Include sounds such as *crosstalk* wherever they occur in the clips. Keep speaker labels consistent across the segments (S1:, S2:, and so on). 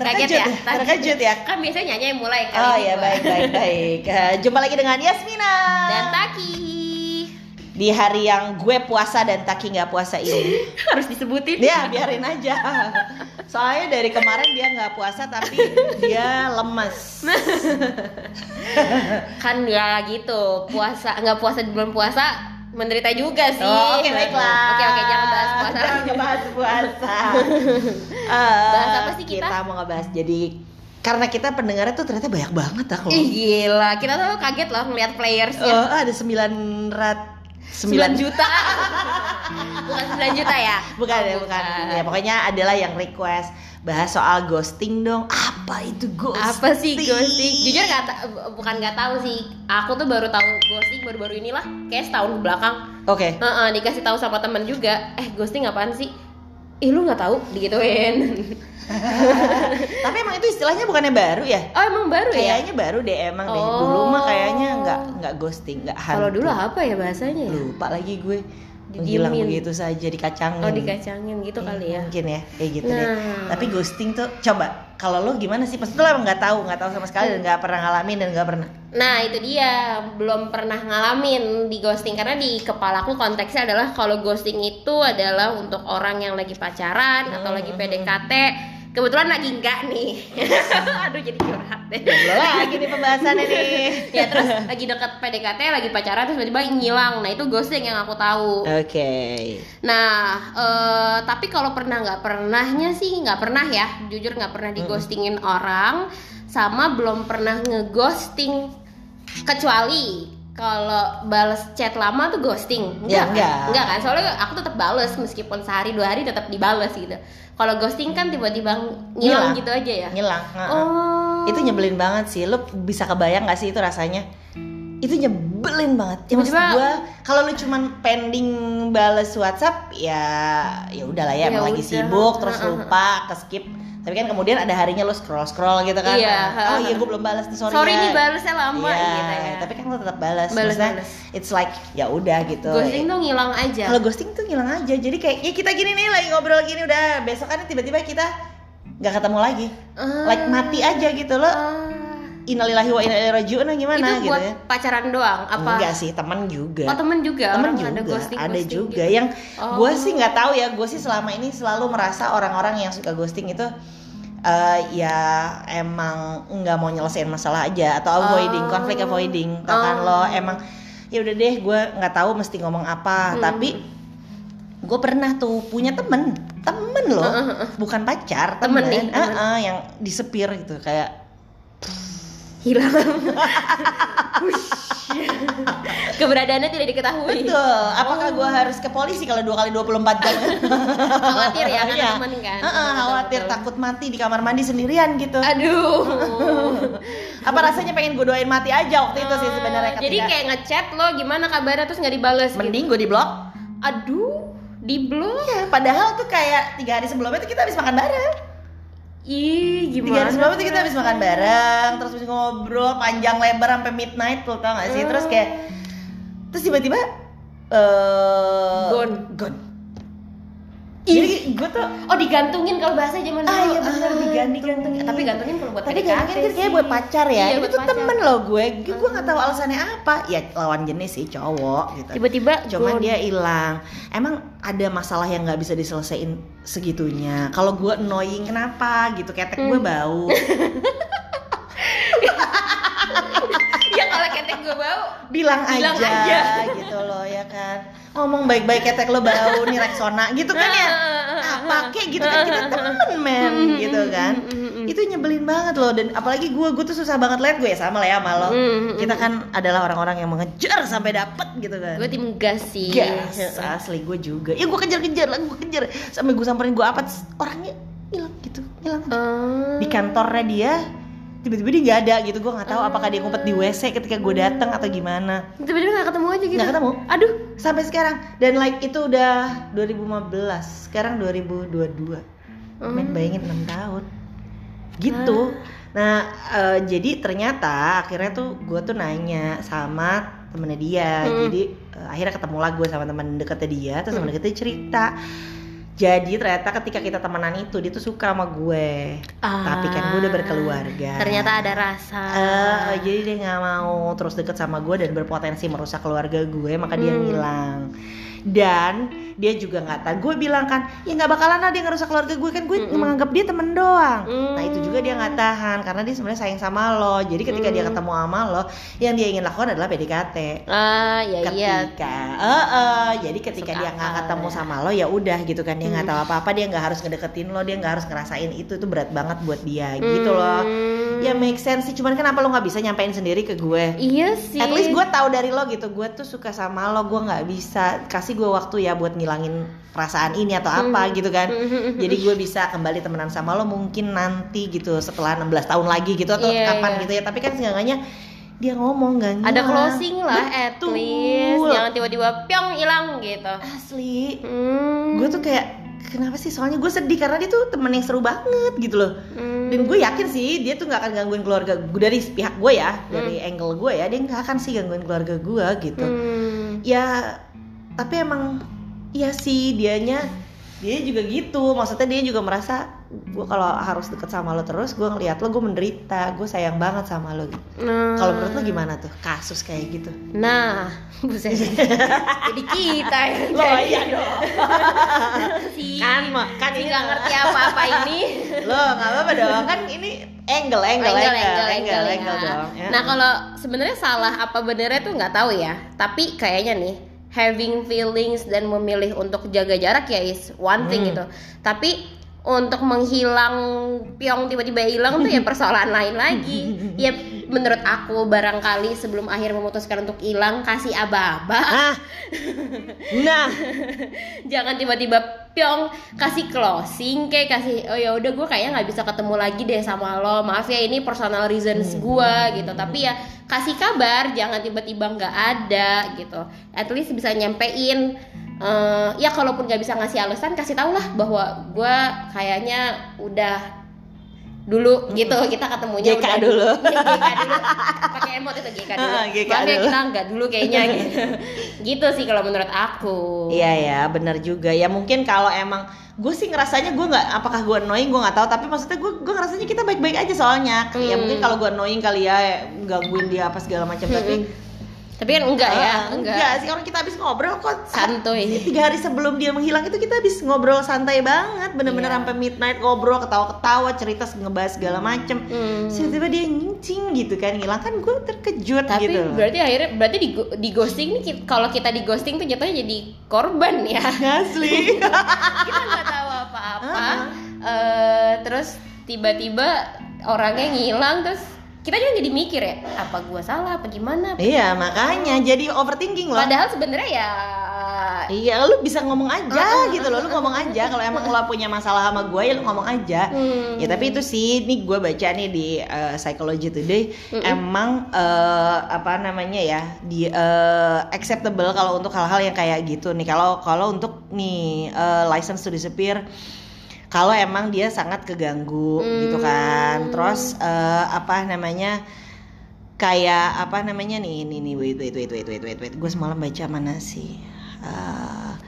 S1: Kaget ya?
S2: terkejut ya.
S1: Kan biasanya nyanyi yang mulai kali
S2: Oh
S1: ini
S2: ya baik baik baik. *laughs* Eh, jumpa lagi dengan Yasmina.
S1: Dan Taki
S2: di hari yang gue puasa dan Taki nggak puasa ini. *laughs*
S1: harus disebutin.
S2: Dia biarin aja. Soalnya dari kemarin dia nggak puasa tapi dia lemes. *laughs*
S1: Kan ya gitu, puasa nggak puasa di bulan puasa menderita juga sih.
S2: Oh, Oke baiklah.
S1: Oke oke jangan bahas puasa. *laughs*
S2: Jangan ngebahas puasa. *laughs* Eh,
S1: Bahas apa sih kita?
S2: Kita mau ngebahas jadi karena kita pendengarnya tuh ternyata banyak banget ah
S1: Ih gila, kita tuh kaget loh ngeliat playersnya.
S2: Oh, ada sembilan rat
S1: 9 juta. *laughs* Bukan 9 juta ya?
S2: bukan
S1: Oh,
S2: ya bukan ya pokoknya adalah yang request bahas soal ghosting dong apa itu ghosting
S1: Apa sih ghosting? Jujur nggak bukan nggak tahu sih. Aku tuh baru tahu ghosting baru-baru inilah, kayak setahun belakang.
S2: oke
S1: Heeh, dikasih tahu sama temen juga. Eh, ghosting apaan sih? Ih, lu nggak tahu digituin. *laughs*
S2: tapi emang itu istilahnya bukannya baru ya
S1: Oh, emang baru ya?
S2: kayaknya baru deh emang deh
S1: Oh.
S2: dulu mah kayaknya nggak nggak ghosting nggak
S1: Kalau dulu apa ya bahasanya ya?
S2: lupa lagi gue. Menghilang begitu saja dikacangin.
S1: Oh, dikacangin gitu kali ya.
S2: mungkin ya kayak gitu deh.
S1: Nah.
S2: tapi ghosting tuh coba kalau lo gimana sih? Pasti lo emang nggak tahu nggak tahu sama sekali dan nggak pernah ngalamin dan nggak pernah?
S1: Nah itu dia belum pernah ngalamin di ghosting. Karena di kepalaku konteksnya adalah kalau ghosting itu adalah untuk orang yang lagi pacaran atau lagi PDKT kebetulan lagi enggak nih. *laughs* Aduh jadi curhat deh.
S2: Lagi nih pembahasannya nih. *laughs*
S1: Ya terus lagi deket PDKT lagi pacaran terus tiba-tiba ngilang. Nah itu ghosting yang aku tahu.
S2: Oke.
S1: Nah, eh, tapi kalau pernah nggak pernahnya sih nggak pernah ya, jujur nggak pernah dighostingin orang, sama belum pernah ngeghosting. Kecuali kalau bales chat lama tuh ghosting,
S2: Ya,
S1: kan?
S2: enggak.
S1: enggak kan? Soalnya aku tetap bales meskipun sehari dua hari tetap dibales gitu. Kalau ghosting kan tiba-tiba
S2: Ngilang.
S1: ngilang gitu aja ya.
S2: ngilang Heeh.
S1: Oh,
S2: itu nyebelin banget sih lo bisa kebayang gak sih itu rasanya itu nyebelin banget ya maksud gue kalau lu cuman pending bales WhatsApp ya ya udahlah ya,
S1: Ya
S2: emang lagi
S1: udah.
S2: sibuk terus lupa ke skip tapi kan kemudian ada harinya lo scroll scroll gitu kan
S1: Iya,
S2: oh
S1: heeh.
S2: iya gue belum balas sorry,
S1: sorry
S2: ya.
S1: nih balesnya lama
S2: Iya,
S1: gitu ya.
S2: tapi kan lo tetap balas
S1: Balas,
S2: it's like ya udah gitu
S1: ghosting tuh ngilang aja.
S2: kalau ghosting tuh ngilang aja jadi kayak ya kita gini nih lagi ngobrol gini udah besokannya tiba-tiba kita nggak ketemu lagi
S1: Ah.
S2: like mati aja gitu lo
S1: Ah.
S2: Innalillahi wa inna ilaihi rajiun gimana
S1: itu
S2: gitu
S1: buat
S2: ya
S1: pacaran doang apa
S2: enggak sih teman juga
S1: oh temen juga
S2: temen
S1: orang
S2: juga
S1: ada ghosting
S2: ada
S1: ghosting
S2: juga
S1: gitu.
S2: yang
S1: Oh.
S2: gue sih nggak tahu ya gue sih selama ini selalu merasa orang-orang yang suka ghosting itu eh, ya emang nggak mau nyelesain masalah aja atau avoiding
S1: Oh.
S2: konflik avoiding Tau kan
S1: Oh.
S2: lo emang ya udah deh gue nggak tahu mesti ngomong apa
S1: Hmm.
S2: tapi gue pernah tuh punya temen temen loh bukan pacar
S1: Temen
S2: temen,
S1: nih, temen.
S2: Eh, eh, yang disepir gitu kayak
S1: hilang *laughs* keberadaannya tidak diketahui
S2: Betul. Apakah gua harus ke polisi kalau dua kali 24 jam? *laughs*
S1: khawatir ya kan
S2: Iya.
S1: temen kan
S2: Heeh,
S1: Betul,
S2: khawatir
S1: betul.
S2: takut mati di kamar mandi sendirian gitu.
S1: aduh *laughs*
S2: Apa rasanya pengen gue doain mati aja waktu itu sih sebenarnya
S1: jadi kayak ngechat lo gimana kabarnya terus nggak dibales gitu.
S2: mending gue di blok.
S1: aduh di blok
S2: Iya, padahal tuh kayak tiga hari sebelumnya tuh kita habis makan bareng.
S1: Ih
S2: Tiga
S1: gimana
S2: hari sebelumnya tuh kita habis makan bareng, terus habis ngobrol panjang lebar sampai midnight tuh tau gak sih? Terus kayak terus tiba-tiba eh
S1: Gone.
S2: gone. Jadi gue tuh
S1: oh digantungin kalau bahasa zaman dulu
S2: Ah iya benar
S1: Ah,
S2: digantung.
S1: digantungin tapi gantungin kalau buat
S2: Tapi
S1: PDKT
S2: gantungin kan buat pacar ya.
S1: Iya,
S2: Itu tuh temen loh gue. Gue nggak tahu alasannya apa. Ya lawan jenis sih cowok gitu.
S1: tiba-tiba
S2: Cuman
S1: gone.
S2: dia hilang. Emang ada masalah yang nggak bisa diselesaikan segitunya. Kalau gue annoying kenapa gitu? Ketek gue
S1: Hmm.
S2: bau. *laughs*
S1: ya kalau ketek gue bau
S2: Bilang,
S1: Bilang
S2: aja,
S1: aja.
S2: gitu loh ya kan. Ngomong baik-baik ketek lo bau *laughs* nih Rexona gitu kan ya. Apa kek gitu kan kita temen men gitu kan. Itu nyebelin banget loh dan apalagi gue gue tuh susah banget liat gue ya sama lah ya sama lo. Kita kan adalah orang-orang yang mengejar sampai dapet gitu kan.
S1: gue tim gas sih.
S2: Gas asli gue juga. Ya gue kejar-kejar lah gue kejar. Sampai gue samperin gue apa orangnya hilang gitu hilang
S1: Eh,
S2: di kantornya dia tiba-tiba dia nggak ada gitu. Gue nggak tahu apakah dia ngumpet di wc ketika gue datang atau gimana.
S1: Tiba-tiba nggak ketemu aja gitu?
S2: Nggak ketemu.
S1: Aduh.
S2: Sampai sekarang. Dan like itu udah 2015 sekarang 2022 main
S1: Hmm.
S2: bayangin 6 tahun. Gitu. Nah eh, jadi ternyata akhirnya tuh gue tuh nanya sama temennya dia.
S1: Hmm.
S2: jadi eh, akhirnya ketemu lah gue sama teman deketnya dia. Terus teman deketnya cerita jadi ternyata ketika kita temenan itu dia tuh suka sama gue tapi kan gue udah berkeluarga
S1: Ah, Ternyata ada rasa.
S2: Eh, jadi dia nggak mau terus deket sama gue dan berpotensi merusak keluarga gue maka dia
S1: Hmm.
S2: ngilang dan dia juga nggak tahu gue bilang kan ya nggak bakalan lah dia ngerusak keluarga gue kan gue
S1: Mm-mm.
S2: menganggap dia temen doang
S1: Mm.
S2: nah itu juga dia nggak tahan karena dia sebenarnya sayang sama lo jadi ketika dia
S1: Mm.
S2: ketemu sama lo yang dia ingin lakukan adalah PDKT
S1: Ah, ya iya.
S2: ketika eh, eh, jadi ketika
S1: Masuk
S2: dia nggak ketemu
S1: ya.
S2: sama lo ya udah gitu kan dia nggak
S1: Hmm.
S2: tahu apa apa dia nggak harus ngedeketin lo dia nggak harus ngerasain itu itu berat banget buat dia gitu loh
S1: Hmm.
S2: Ya make sense sih cuman kenapa lo nggak bisa nyampein sendiri ke gue
S1: Iya sih.
S2: At least gue tahu dari lo gitu, gue tuh suka sama lo, gue nggak bisa kasih gue waktu ya buat ngilangin perasaan ini atau apa
S1: Hmm.
S2: gitu kan.
S1: Hmm. *laughs*
S2: Jadi gue bisa kembali temenan sama lo mungkin nanti gitu setelah 16 tahun lagi gitu atau
S1: Iya,
S2: kapan
S1: iya.
S2: gitu ya. Tapi kan seenggaknya dia ngomong gak
S1: ada closing lah at
S2: Betul.
S1: least. Jangan tiba-tiba pyong hilang gitu.
S2: Asli.
S1: Hmm.
S2: Gue tuh kayak kenapa sih? Soalnya gue sedih karena dia tuh temen yang seru banget gitu loh.
S1: Hmm.
S2: Dan gue yakin sih dia tuh nggak akan gangguin keluarga gue dari pihak gue ya, dari angle gue ya, dia nggak akan sih gangguin keluarga gue gitu.
S1: Hmm.
S2: ya tapi emang ya sih dianya dia juga gitu maksudnya dia juga merasa gue kalau harus deket sama lo terus gue ngeliat lo gue menderita gue sayang banget sama lo
S1: Nah.
S2: kalau menurut lo gimana tuh kasus kayak gitu
S1: Nah, *laughs* buset. Jadi kita ya.
S2: lo *laughs* iya dong *laughs*
S1: Si,
S2: kan kan
S1: si
S2: ini
S1: nggak ngerti apa-apa ini.
S2: lo nggak apa-apa dong kan ini angle angle angle angle, angle,
S1: ya.
S2: dong ya.
S1: Nah kalau sebenarnya salah apa benernya tuh nggak tahu ya. Tapi kayaknya nih having feelings dan memilih untuk jaga jarak ya is one thing
S2: Hmm.
S1: gitu. Tapi untuk menghilang piong tiba-tiba hilang tuh ya persoalan lain lagi. *laughs* Ya menurut aku barangkali sebelum akhir memutuskan untuk hilang kasih aba-aba.
S2: ah nah. *laughs*
S1: Jangan tiba-tiba piong kasih closing kayak kasih oh ya udah gue kayaknya nggak bisa ketemu lagi deh sama lo. Maaf ya ini personal reasons gue gitu. Tapi ya kasih kabar jangan tiba-tiba nggak ada gitu. At least bisa nyampein. Eh, ya kalaupun nggak bisa ngasih alasan kasih tau lah bahwa gue kayaknya udah dulu gitu kita ketemunya
S2: GK
S1: udah
S2: dulu. *laughs*
S1: GK dulu pakai emot itu GK dulu
S2: Ah, GK
S1: maaf ya
S2: dulu.
S1: kita nggak dulu kayaknya gitu *laughs* gitu sih kalau menurut aku
S2: Iya ya, benar juga. Ya mungkin kalau emang gue sih ngerasanya gue nggak, apakah gue annoying gue nggak tahu. Tapi maksudnya gue gue ngerasanya kita baik-baik aja soalnya. Ya
S1: Hmm.
S2: mungkin kalau gue annoying kali ya gangguin dia apa segala macam. Tapi
S1: tapi kan enggak ya
S2: Ah,
S1: enggak,
S2: sih orang kita habis ngobrol kok.
S1: Santuy.
S2: Tiga hari sebelum dia menghilang itu kita habis ngobrol santai banget, bener-bener sampai midnight ngobrol, ketawa-ketawa, cerita ngebahas segala macem.
S1: Hmm.
S2: Tiba-tiba dia nyincing gitu kan, hilang kan gue terkejut
S1: tapi
S2: gitu.
S1: berarti akhirnya berarti di, di ghosting nih kalau kita di ghosting tuh jatuhnya jadi korban ya
S2: Asli. *laughs*
S1: kita nggak tahu apa-apa
S2: Ah.
S1: Eh, terus tiba-tiba orangnya ngilang terus kita juga jadi mikir ya apa gua salah apa gimana
S2: iya makanya jadi overthinking loh.
S1: padahal sebenarnya ya
S2: Iya, lu bisa ngomong aja
S1: Ah,
S2: gitu loh. Lu ngomong aja kalau emang lo punya masalah sama gue ya lu ngomong aja.
S1: Hmm.
S2: Ya tapi itu sih, nih gue baca nih di uh, Psychology Today,
S1: Mm-mm.
S2: emang uh, apa namanya ya, di uh, acceptable kalau untuk hal-hal yang kayak gitu nih. Kalau kalau untuk nih uh, license to disappear kalau emang dia sangat keganggu gitu kan.
S1: Hmm.
S2: Terus uh, apa namanya? kayak apa namanya nih ini nih wait wait wait wait wait wait wait gue semalam baca mana sih Uh,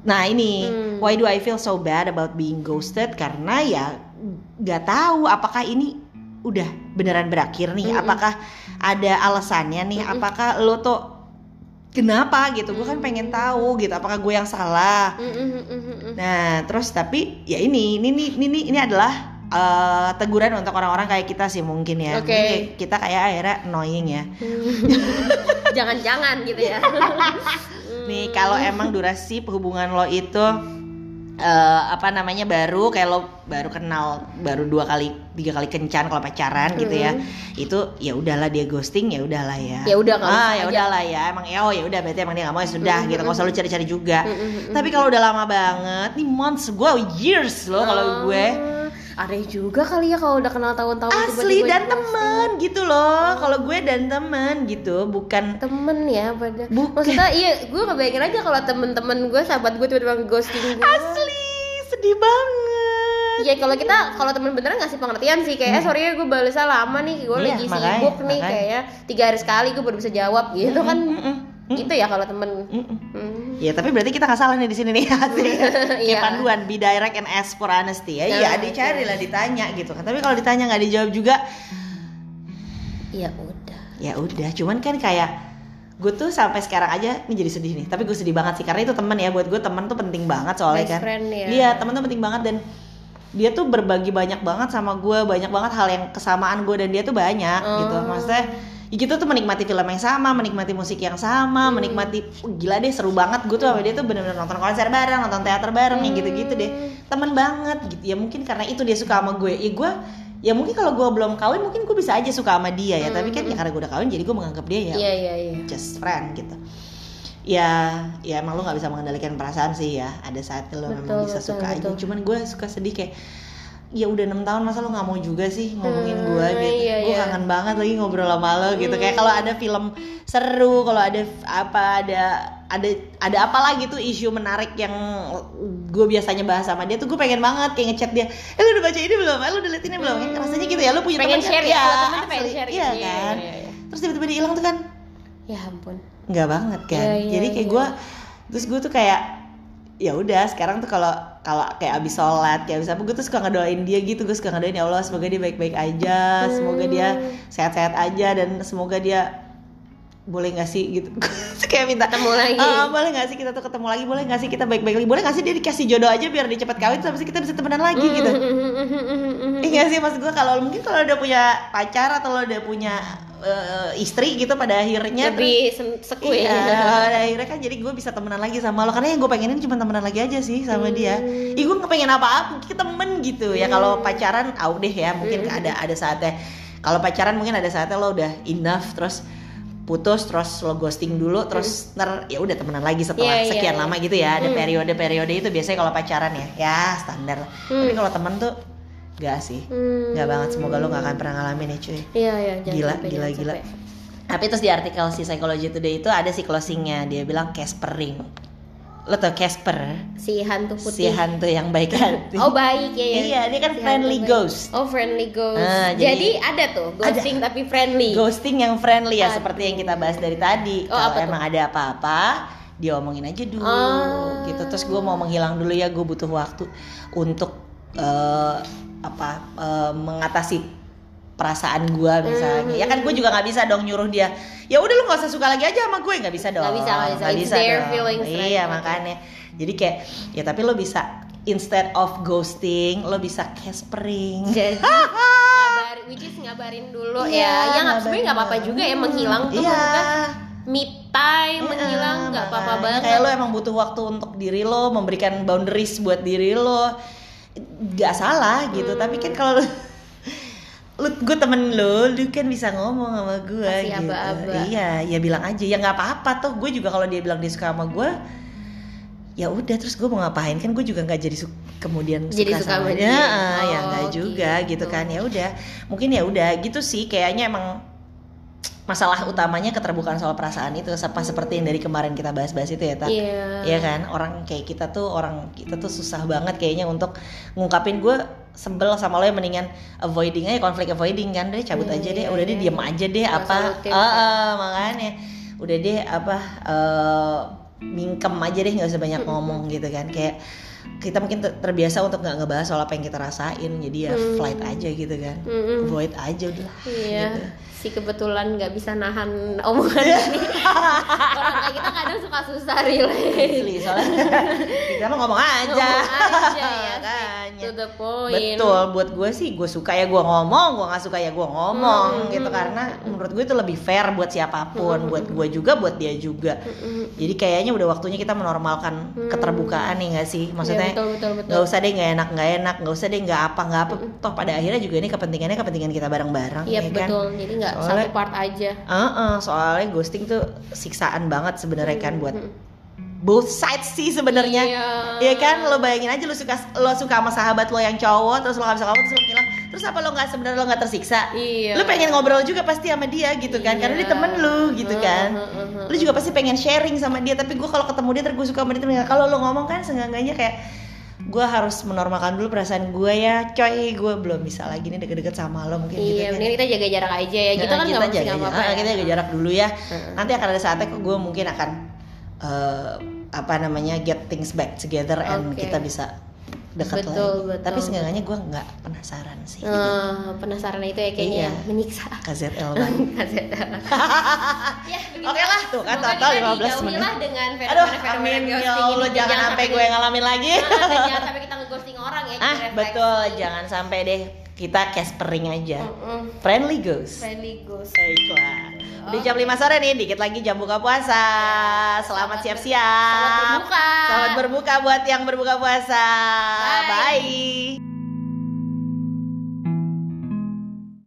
S2: nah ini
S1: Hmm.
S2: why do I feel so bad about being ghosted karena ya nggak tahu apakah ini udah beneran berakhir nih
S1: Mm-mm.
S2: apakah ada alasannya nih
S1: Mm-mm.
S2: apakah lo tuh kenapa gitu gue kan pengen tahu gitu apakah gue yang salah
S1: Mm, mm, mm, mm, mm.
S2: Nah, terus tapi ya ini ini ini ini, ini adalah eh, teguran untuk orang-orang kayak kita sih mungkin ya.
S1: Oke.
S2: Ini kita kayak akhirnya annoying ya. *laughs*
S1: jangan-jangan gitu ya *laughs*
S2: Nih kalau emang durasi hubungan lo itu eh, apa namanya baru kayak lo baru kenal baru dua kali tiga kali kencan kalau pacaran gitu ya. Itu ya udahlah dia ghosting ya udahlah ya.
S1: Ya udah, nggak
S2: ah ya udahlah ya. Emang ya oh ya udah berarti emang dia nggak mau ya sudah
S1: Mm,
S2: gitu.
S1: mm,
S2: nggak usah lo cari-cari juga.
S1: Mm, mm, mm.
S2: tapi kalau udah lama banget nih months gue years loh kalau gue.
S1: Ah, aneh juga kali ya kalau udah kenal tahun-tahun
S2: asli
S1: tiba-tiba
S2: dan
S1: di-ghosting.
S2: temen gitu loh. Kalau gue dan temen gitu bukan
S1: temen ya pada
S2: Bukan.
S1: maksudnya iya gue ngebayangin aja kalau temen-temen gue sahabat gue tiba-tiba ghosting gue.
S2: Asli sedih banget.
S1: Iya kalau kita kalau temen beneran ngasih pengertian sih kayak eh, sorry ya gue balasnya lama nih gue
S2: Iya,
S1: lagi
S2: makanya,
S1: sibuk nih kayaknya tiga hari sekali gue baru bisa jawab gitu kan
S2: Mm-mm.
S1: Itu ya kalau temen.
S2: Mm-mm.
S1: Hmm.
S2: Ya tapi berarti kita nggak salah nih di sini nih *laughs* Asik. Kayak *laughs*
S1: Iya.
S2: panduan be direct and ask for honesty ya. Iya
S1: Nah,
S2: dicari lah ditanya gitu kan. Tapi kalau ditanya nggak dijawab juga
S1: Ya udah.
S2: ya udah. Cuman kan kayak gue tuh sampai sekarang aja ini jadi sedih nih. Tapi gue sedih banget sih karena itu temen ya buat gue temen tuh penting banget soalnya
S1: Best
S2: kan.
S1: friend ya.
S2: Iya temen tuh penting banget dan dia tuh berbagi banyak banget sama gue banyak banget hal yang kesamaan gue dan dia tuh banyak gitu
S1: Oh.
S2: maksudnya ya gitu tuh menikmati film yang sama menikmati musik yang sama
S1: Hmm.
S2: menikmati uh, gila deh seru banget gue tuh sama dia tuh bener-bener nonton konser bareng nonton teater bareng yang gitu-gitu deh
S1: Hmm.
S2: teman banget gitu ya mungkin karena itu dia suka sama gue ya gue ya mungkin kalau gue belum kawin mungkin gue bisa aja suka sama dia ya tapi kan ya karena gue udah kawin jadi gue menganggap dia ya
S1: Hmm. Iya iya iya.
S2: just friend gitu ya ya emang lu nggak bisa mengendalikan perasaan sih ya ada saat lo memang
S1: Betul,
S2: bisa
S1: betul,
S2: suka aja
S1: betul.
S2: cuman gue suka sedih kayak ya udah enam tahun masa lo nggak mau juga sih ngomongin
S1: Hmm,
S2: gue gitu
S1: iya,
S2: gue
S1: iya.
S2: kangen banget lagi ngobrol sama lo gitu kayak kalau ada film seru kalau ada apa ada ada ada apa lagi tuh isu menarik yang gue biasanya bahas sama dia tuh gue pengen banget kayak ngechat dia eh lu udah baca ini belum eh lu udah liat ini belum Kan rasanya gitu ya lu punya
S1: Pengen
S2: teman
S1: share ya, temen pengen share
S2: iya
S1: gitu. Iya,
S2: kan
S1: iya, iya.
S2: terus tiba-tiba dia hilang tuh kan
S1: Ya ampun.
S2: nggak banget kan
S1: Iya, iya,
S2: jadi kayak
S1: iya.
S2: gue terus gue tuh kayak ya udah sekarang tuh kalau kalau kayak abis sholat kayak abis apa gue tuh suka ngedoain dia gitu gue suka ngedoain ya Allah semoga dia baik-baik aja semoga dia
S1: Hmm.
S2: sehat-sehat aja dan semoga dia boleh gak sih? Gitu. *laughs* Kayak minta
S1: Ketemu lagi.
S2: "Ah, boleh gak sih kita tuh ketemu lagi? Boleh gak sih kita baik-baik lagi? Boleh gak sih dia dikasih jodoh aja biar dia cepat kawin terus itu kita bisa temenan lagi
S1: Hmm,
S2: gitu Iya sih maksud gue kalau mungkin kalau udah punya pacar atau lo udah punya eh, istri gitu pada akhirnya terus-
S1: Lebih sen- seku
S2: Iya,
S1: ya. *laughs*
S2: pada akhirnya kan jadi gue bisa temenan lagi sama lo karena yang gue pengenin cuma temenan lagi aja sih sama dia. Ih gue nggak pengen apa-apa, kita temen gitu ya. Kalau pacaran, au deh ya mungkin ada ada saatnya. Kalau pacaran mungkin ada saatnya lo udah enough terus putus terus lo ghosting dulu terus ntar ya udah temenan lagi setelah
S1: Iya, iya,
S2: sekian
S1: iya.
S2: lama gitu ya ada periode-periode itu biasanya kalau pacaran ya ya standar lah tapi kalau temen tuh gak sih
S1: Hmm.
S2: nggak banget semoga lo nggak akan pernah ngalamin ya cuy
S1: Iya iya.
S2: Gila,
S1: sampai,
S2: gila, gila.
S1: sampai.
S2: tapi terus di artikel si Psychology Today itu ada si closingnya dia bilang Caspering lo tau Casper
S1: Si hantu
S2: si
S1: putih.
S2: hantu yang baik *laughs* hati
S1: Oh baik ya ya.
S2: Iya, dia kan
S1: Si
S2: friendly
S1: baik.
S2: ghost.
S1: Oh friendly ghost.
S2: Ah,
S1: jadi,
S2: jadi-
S1: ada tuh ghosting tapi friendly.
S2: ghosting yang friendly ya
S1: Aduh.
S2: seperti yang kita bahas dari tadi
S1: Oh,
S2: kalau
S1: apa tuh?
S2: emang ada apa-apa dia omongin aja dulu
S1: Oh.
S2: gitu terus gue mau menghilang dulu ya gue butuh waktu untuk eh, apa eh, mengatasi perasaan gue misalnya ya kan gue juga nggak bisa dong nyuruh dia ya udah lu nggak usah suka lagi aja sama gue nggak bisa dong
S1: Nggak bisa, nggak bisa.
S2: Nggak
S1: It's their
S2: dong.
S1: feelings, right?
S2: iya
S1: Okay.
S2: makanya jadi kayak ya tapi lo bisa instead of ghosting lo bisa caspering
S1: Jadi *laughs* ngabarin, which is ngabarin dulu
S2: Iya,
S1: ya. Ya nggak sebenarnya nggak apa-apa juga ya menghilang tuh
S2: iya
S1: maksudnya me time menghilang
S2: Iya,
S1: nggak apa-apa banget.
S2: Kayak lo emang butuh waktu untuk diri lo, memberikan boundaries buat diri lo. Gak salah gitu, tapi kan kalau lo, *laughs* lu gue temen lo, lu kan bisa ngomong sama gue gitu.
S1: aba-aba.
S2: Iya, ya bilang aja ya nggak apa-apa tuh. Gue juga kalau dia bilang dia suka sama gue, ya udah terus gue mau ngapain kan gue juga nggak jadi su- kemudian
S1: Jadi
S2: suka,
S1: suka
S2: sama dia,
S1: dia.
S2: Ah, ya
S1: Oh,
S2: nggak juga gitu.
S1: gitu.
S2: kan ya udah mungkin ya udah gitu sih kayaknya emang masalah utamanya keterbukaan soal perasaan itu apa seperti yang dari kemarin kita bahas-bahas itu ya tak
S1: Iya.
S2: Iya kan? Orang kayak kita tuh orang kita tuh susah banget kayaknya untuk ngungkapin. Gue sebel sama lo yang mendingan avoiding aja konflik avoiding kan. Deh cabut
S1: Iya,
S2: aja deh
S1: iya,
S2: udah deh
S1: iya.
S2: diem aja deh
S1: Nggak
S2: apa?
S1: ya.
S2: ah, makanya. Udah deh apa eh, mingkem aja deh nggak usah banyak ngomong gitu kan. Kayak kita mungkin ter- terbiasa untuk nggak ngebahas soal apa yang kita rasain jadi ya flight aja gitu kan
S1: Mm-mm.
S2: avoid aja udah
S1: Iya,
S2: gitu.
S1: si kebetulan nggak bisa nahan omongan ini. *laughs* Orang kayak kita kadang suka susah relate.
S2: Soalnya kita mah ngomong aja
S1: Ngomong aja ya, *laughs*
S2: Makanya.
S1: To the point.
S2: Betul, buat gue sih gue suka ya gue ngomong, gue nggak suka ya gue ngomong
S1: Hmm.
S2: gitu karena menurut gue itu lebih fair buat siapa pun, buat gue juga, buat dia juga.
S1: Mm-mm.
S2: Jadi kayaknya udah waktunya kita menormalkan keterbukaan nih nggak sih? Maksudnya
S1: Iya, betul, betul, betul.
S2: nggak usah deh nggak enak nggak enak, nggak usah deh nggak apa nggak apa. Toh pada akhirnya juga ini kepentingannya kepentingan kita bareng-bareng,
S1: Iya
S2: ya kan?
S1: betul. Jadi nggak satu part aja.
S2: Heeh, soalnya ghosting tuh siksaan banget sebenarnya kan buat both sides sih sebenarnya.
S1: Iya.
S2: Iya kan, lo bayangin aja lo suka lo suka sama sahabat lo yang cowok, terus lo gak bisa ngomong, terus lo bilang, terus apa lo nggak sebenarnya lo nggak tersiksa?
S1: Iya.
S2: Lo pengen ngobrol juga pasti sama dia gitu kan, karena dia temen lo gitu kan.
S1: Heeh, heeh, heeh.
S2: Lo juga pasti pengen sharing sama dia, tapi gue kalau ketemu dia terus gue suka sama dia, kalau lo ngomong kan seenggaknya kayak gue harus menormalkan dulu perasaan gue ya coy gue belum bisa lagi nih deket-deket sama lo mungkin gitu
S1: Iya,
S2: kan.
S1: mending kita jaga jarak aja ya. Kita kan nggak mesti apa-apa. ya.
S2: kita jaga jarak dulu ya nanti akan ada saatnya kok gue mungkin akan eh, apa namanya get things back together and
S1: Oke.
S2: kita bisa dekat
S1: Betul,
S2: lagi
S1: betul.
S2: tapi seenggaknya gue nggak penasaran sih
S1: Eh, penasaran itu ya kayaknya
S2: Iya.
S1: menyiksa. *laughs*
S2: KZL banget *laughs* *laughs*
S1: ya, begitu.
S2: Oke lah, tuh kan total
S1: kita
S2: 15
S1: dijauhi
S2: menit.
S1: lah dengan
S2: aduh
S1: fenomena-fenomena
S2: amin ya
S1: ghosting
S2: Allah jangan sampai gue ngalamin lagi
S1: jangan sampai kita ngeghosting orang ya.
S2: ah betul jangan sampai deh kita caspering aja
S1: Mm-mm.
S2: friendly ghost
S1: Friendly ghost.
S2: Baiklah. Udah jam 5 sore nih, dikit lagi jam buka puasa. Selamat
S1: Selamat
S2: siap-siap.
S1: Selamat berbuka.
S2: Selamat berbuka buat yang berbuka puasa.
S1: Bye.
S2: Bye.